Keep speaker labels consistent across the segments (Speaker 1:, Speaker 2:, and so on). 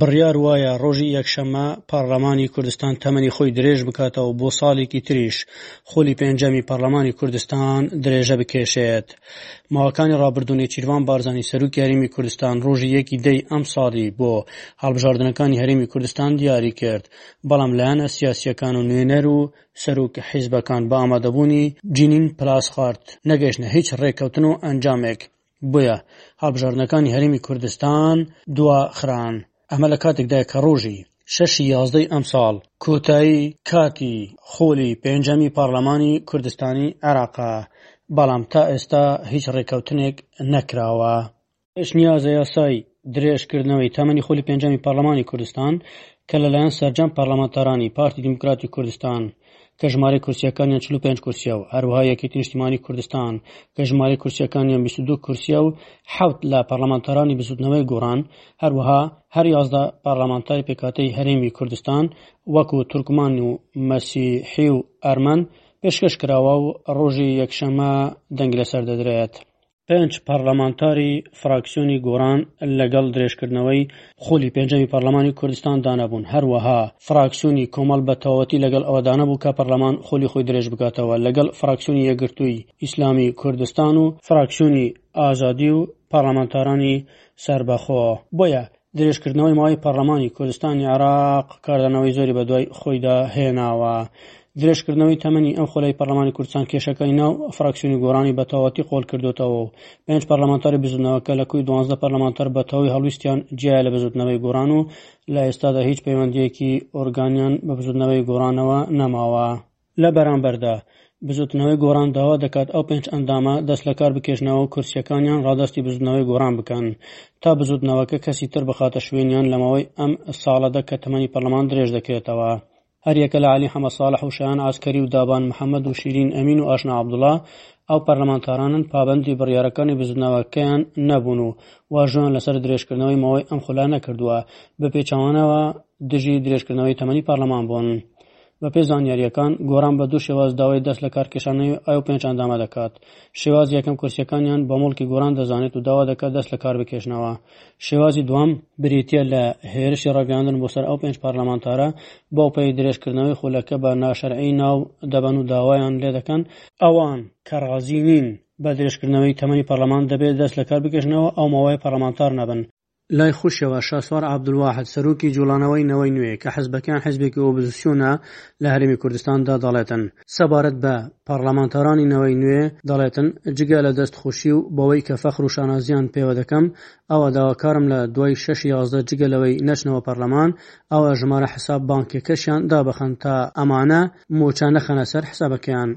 Speaker 1: بڕیار وایە ڕۆژی یەکشەممە پەڕڵەمانی کوردستان تەمەنی خۆی درێژ بکاتەوە بۆ ساڵێکی تریش خولی پێنجەمی پەڕڵەمانی کوردستان درێژە بکێشێت ماوەکانی ڕابردوو نێچیروان بارزانی سەرروکی هەرمی کوردستان ڕۆژی یەکی دەی ئەم ساڵی بۆ هەڵبژاردنەکانی هەرمی کوردستان دیاری کرد بەڵام لایەنە سیاسیەکان و نوێنەر و سەرۆکی حیزبەکان بە ئامادەبوونی جینین پلاس خارت نەگەیشتنە هیچ ڕێککەوتن و ئەنجامێک، بۆیە هەڵبژاردنەکانی هەرێمی کوردستان دواخران، ئەمە لە کاتێکدایە کە ڕۆژی شەشی یازدەی ئەمساڵ کۆتایی کاتی خۆلی پێنجەمی پارلەمانی کوردستانی عێراقە، بەڵام تا ئێستا هیچ ڕێککەوتنێک نەکراوە. پێشنیازە یاسای درێژ کردنەوەی تەمەنی خولی پێنجەمی پەرلەمانی کوردستان کە لەلایەن سەرجەم پەرلەمانتارانی پارتی دیموکراتی کوردستان کە ژمارەی کورسیەکانیان 45 کورسیە و هەروها یەکێتی نیشتیمانی کوردستان کە ژمارەی کورسیەکانیان 22 کورسیە و حوت لە پەرلەمانتارانی بزوتنەوەی گۆڕان هەروها هەر یازدە پەرلەمانتاری پێکاتەی هەرێمی کوردستان وەکو تورکمان و مەسیحی و ئەرمەن پێشکەش کراوە و ڕۆژی یەکشەمە دەنگ لەسەر دەدرێت. پێنج پەڕلەمانتاری فراکسیۆنی گۆڕان لەگەڵ درێژکردنەوەی خولی پێنجەمی پەڕلەمانی کوردستان دانەبوون، هەروەها فراکسیۆنی کۆمەڵ بە تەواوەتی لەگەڵ ئەوە دانەبوو کە پەڕلەمان خولی خۆی درێژبکاتەوە، لەگەڵ فراکسیۆنی یەکگرتووی ئیسلامی کوردستان و فراکسیۆنی ئازادی و پەڕلەمانتارانی سەربەخۆ. بۆیە درێژکردنەوەی ماوەی پەرلەمانی کوردستانی عێراق کاردانەوەی زۆری بە دوای خۆیدا هێناوە درێژکردنەوەی تەمەنی ئەم خۆلای پەرلەمانی کوردستان کێشەکانی ناو فراکسیونی گۆرانی بە تەواتی قۆل کردوتەوە و پێنج پەرلەمانتاری بزوتنەوەکە لە کوی دوانزدە پەرلەمانتار بە تەواوی هەڵویستیان جیایە لە بزوتنەوەی گۆران و لە ئێستادا هیچ پەیوەندیەکی ئۆرگانیان بە بزوتنەوەی گۆرانەوە نەماوە لە بەرامبەردا، بزوتنەوەی گۆڕان داوا دەکات ئەو پێنج ئەندامە دەستلەکار بکێشنەوە و کورسییەکانیان ڕادەستی بزوتنەوەی گۆڕان بکەن، تا بزوتنەوەکە کەسی تر بخاتە شوێنیان لەماوەی ئەم ساڵەدا کە تەمەنی پەرلەمان درێژ دەکرێتەوە. هەریەکە لە عەلی حەمە ساڵح و شایان عەسکەری و دابان محەمەد و شیرین ئەمین و ئاشنا عەبدوڵا، ئەو پەرلەمانتارانەن پابەندی بڕیارەکانی بزوتنەوەکەیان نەبوون و واژۆیان لەسەر درێژکردنەوەی ماوەی ئەم خولا نەکردووە، بەپێچەوانەوە دژی درێژکردنەوەی تەمەنی پەرلەمان بوون. بەپێی زانیارییەکان، گۆڕان بە دوو شێواز داوای دەست لە کارکێشانەوەی ئەو پێنج ئەندامە دەکات. شێوازی یەکەم کورسییەکانیان بە موڵکی گۆڕان دەزانێت و داوا دەکات دەست لە کار بکێشنەوە. شێوازی دووەم، بریتییە لە هێرشی ڕاگەیاندن بۆ سەر ئەو پێنج پەرلەمانتارە، بەوپەیی درێژکردنەوەی خولەکە بە ناشەرعی ناو دەبەن و داوایان لێ دەکەن، ئەوان کە ڕازی نین بە درێژکردنەوەی تەمەنی پەرلەمان، دەبێت دەست لە کار بکێشنەوە، ئەو ماوەیە پەرلەمانتار نەبن. لای خۆشیەوە، شاسوار عەبدولواحد، سەرۆکی جوڵانەوەی نەوەی نوێ، کە حزبەکەیان حزبێکی ئۆپزسیۆنە لە هەرێمی کوردستاندا دەڵێتن، سەبارەت بە پەڕلەمانتارانی نەوەی نوێ دەڵێتن، جگە لە دەست خۆشی و بەوەی کە فەخر و شانازیان پێوە دەکەم، ئەوا داواکارم لە دوای شەش یازدە جگە لەوەی نەچنەوە پەڕلەمان، ئەوا ژمارە حساب بانکیەکەشیان دابخەن تا ئەمانە مۆچە نەخەنە سەر حسابەکەیان.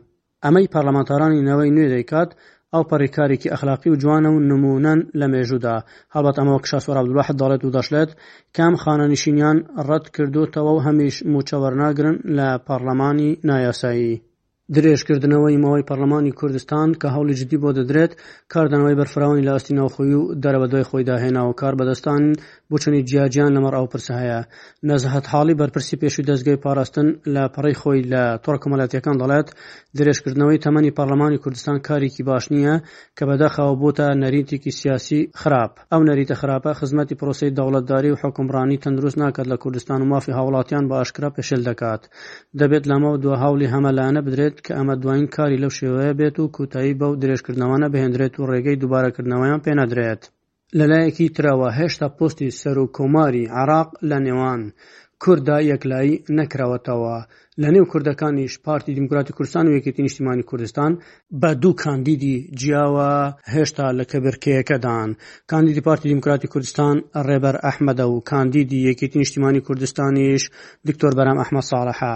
Speaker 1: ئەمەی پەرلەمانتارانی نەوەی نوێ دەیکات، ئەوپەڕی کارێکی ئەخلاقی و جوانە و نموونەن لە مێژوودا. هەڵبەت ئەمە وەک شاسوار عەبدولواحد دەڵێت و دەشڵێت، کام خانەنشینیان ڕەت کردۆتەوە و هەمیش مووچە وەرناگرن لە پەڕلەمانی نایاسایی؟ درێژکردنەوەی ماوەی پەڕلەمانی کوردستان کە هەوڵی جدی بۆ دەدرێت، کاردانەوەی بەرفراوانی لە ئاستی ناوخۆیی و دەرەوە دوای خۆیدا هێنا و کاربەدەستان بۆچوونی جیاجیان لەمەڕ ئەو پرسە هەیە. نەزهەت حاڵی بەرپرسی پێشووی دەزگای پاراستن لە پەڕەی خۆی لە تۆڕە کۆمەلاتییەکان دەڵێت، درێژکردنەوەی تەمەنی پەڕلەمانی کوردستان کارێکی باش نییە کە بەداخەوە بووتە نەریتێکی سیاسی خراپ. ئەو نەریتە خراپە خزمەتی پرۆسەی دەوڵەتداری و حوکمڕانی تەندروست ناکات لە کوردستان و مافی هاوڵاتیان بە ئاشکرا پێشێل دەکات. دەبێت لەمەو دوا هەوڵی هەمە لایەنە بدرێت کە ئەمە دواین کاری لەو شێوەیە بێت و کوتایی بەو درێژکردنەوانە بهێندرێت و ڕێگەی دووبارەکردنەوەیان پێنەدرێت. لەلایەکی ترەوە هێشتا پۆستی سەرۆک کۆماری عێراق لە نێوان کورددا یەکلایی نەکراوەتەوە، لە نێو کوردەکانیش پارتی دیموکراتی کوردستان و یەکێتی نیشتیمانی کوردستان، بە دوو کاندیدی جیاوە هێشتا لە کێبرکێیەکەدان، کاندیدی پارتی دیموکراتی کوردستان ڕێبەر ئەحمەدە و کاندیدی یەکێتی نیشتیمانی کوردستانیش دکتۆر بەرام ئەحمەد ساڵحە.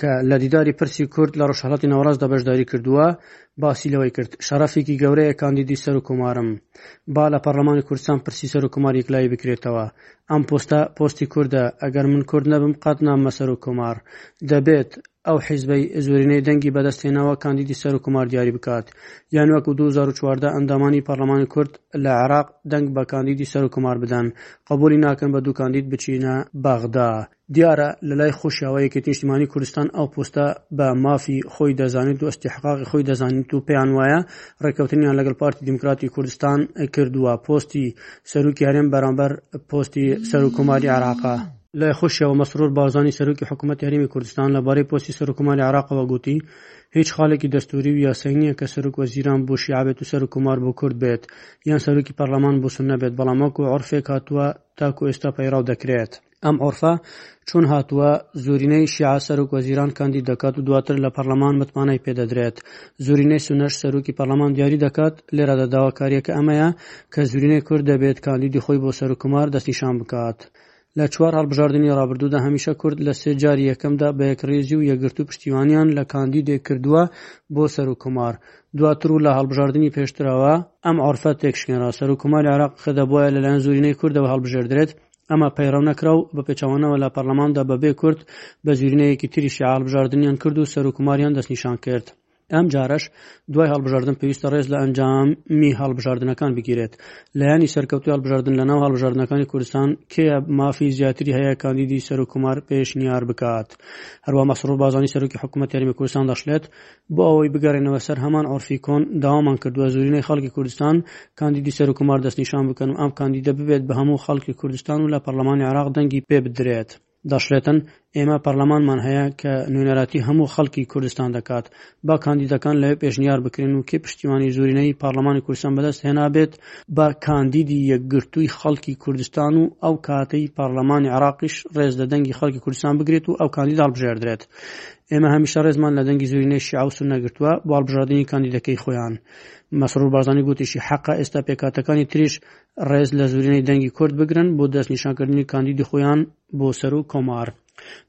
Speaker 1: کە لە دیداری پرسی کورد لە ڕۆژهەڵاتی ناوەڕاستدا بەشداری کردووە باسی لەوەی کرد شەڕەفێکی گەورەیە کاندیدی سەر و کۆمارم با لە پەرلەمانی کوردستان پرسی سەر و کۆمار یەکلایی بکرێتەوە ئەم پۆستە پۆستی کوردە ئەگەر من کورد نەبم قەت ناممە سەر و کۆمار دەبێت ئەو حیزبەی زۆرینەی دەنگی بەدەستێنەوە کاندیدی سەر و کۆمار دیاری بکات یان وەکو 2014 ئەندامانی پەرلەمانی کورد لە عێراق دەنگ بە کاندیدی سەر و کۆمار بدەن قبولی ناکەن بە دوو کاندید بچینە بەغدا دیارە لە لای خۆشیەوە یەکێتی نیشتیمانی کوردستان ئەو پۆستە بە مافی خۆی دەزانێت و ئەستیحقاقی خۆی دەزانیت و پێیان وایە ڕێککەوتنیان لەگەڵ پارتی دیموکراتی کوردستان کردووە پۆستی سەرروکی هەرێم بەرامبەر پۆستی سەرکوماری عراقا لای خۆشیەوە مەسرور بارزانی سەرۆکی حکوومەت هەرێمی کوردستان لەبارەی پۆستی سەرکوماری عراقەوە گوتی هیچ خاڵێکی دەستوری و یاسای نییە کە سەرک وەزیران بۆ شیعبێت و سەرکومار بۆ کورد بێت یان سەرۆکی پەرلەمان بۆ سنە بێت بەڵام وەکو عرفێک هاتووە تاکو ئێستا پەیڕاو دەکرێت ئەم عورفە چۆن هاتووە زۆرینەی شیعە سەرۆک وەزیران کاندید دەکات و دواتر لە پەرلەمان متمانەی پێدەدرێت زۆرینەی سونەش سەرۆکی پەرلەمان دیاری دەکات لێرەدا داواکاریەکە ئەمەیە کە زورینەی کورد دەبێت کاندیدی خۆی بۆ سەرکومار دەستنیشان بکات. لە چوار هەڵبژاردنی ڕابردوودا هەمیشە کورد لە سێ جاری یەکەمدا بە یەکڕێزی و یەکگرتوو پشتیوانیان لە کاندیدێک کردووە بۆ سەرکومار دواتر و لە هەڵبژاردنی پێشترەوە ئەم عرفە تێکشکێنرا سەرکوماری عراق کە دەبواە لەلایەن زورینەی کوردەوە هەڵبژێردرێت ئەمە پەیڕەو نەکرا و بە پێچەوانەوە لە پەرلەماندا بەبێ کورد بە زویرنەیەکی تری شیعە هەڵبژاردنیان کرد و سەرۆککوماریان دەستنیشان کرد. ئەم جارەش دوای هەڵبژاردن پێویستە ڕێز لە ئەنجامی هەڵبژاردنەکان بگیرێت لایەنی سەرکەوتوی هەڵبژاردن لە ناو هەڵبژاردنەکانی کوردستان کێە مافی زیاتری هەیە کاندیدی سەرکومار پێشنیار بکات هەروە مەسرور بازانی سەرۆکی حکوومەت یاریمە کوردستان دەشلێت بۆ ئەوەی بگەڕێنەوە سەر هەمان عورفی کۆن، داوامان کردووە زۆرینەی خەڵکی کوردستان کاندیدی سەرکومار دەستنیشان بکەن و ئەم کاندیدە ببێت بە هەموو خەڵکی کوردستان و لە پەڕلەمانی عێراق دەنگی پێ بدرێت. دەشڵێتن، ئێمە پەڕلەمانمان هەیە کە نوێنەراتی هەموو خەڵکی کوردستان دەکات، با کاندیدەکان لەوێ پێشنیار بکرێن و کێ پشتیوانی زۆرینەی پەڕلەمانی کوردستان بەدەست هێنابێت، بە کاندیدی یەکگرتووی خەڵکی کوردستان و ئەو کاتەی پەڕلەمانی عێراقیش ڕێز لە دەنگی خەڵکی کوردستان بگرێت و ئەو کاندیدە هەڵبژێردرێت. ئێمە هەمیشە ڕێزمان لە دەنگی زۆرینەی شیعە و سوننە گرتووە بۆ هەڵبژاردنی کاندیدەکەی خۆیان. مەسرور بارزانی گوتیشی حەقە ئێستا پێکهاتەکانی تریش ڕێز لە زۆرینەی دەنگی کورد بگرن بۆ دەستنیشانکردنی کاندیدی خۆیان بۆ سەرۆک کۆمار.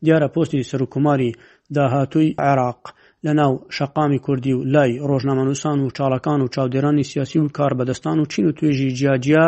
Speaker 1: دیارە پۆستی سەرۆک کۆماری داهاتووی عێراق لەناو شەقامی کوردی و لای ڕۆژنامەنووسان و چاڵەکان و چاودێرانی سیاسی و کاربەدەستان و چین و توێژی جیاجیا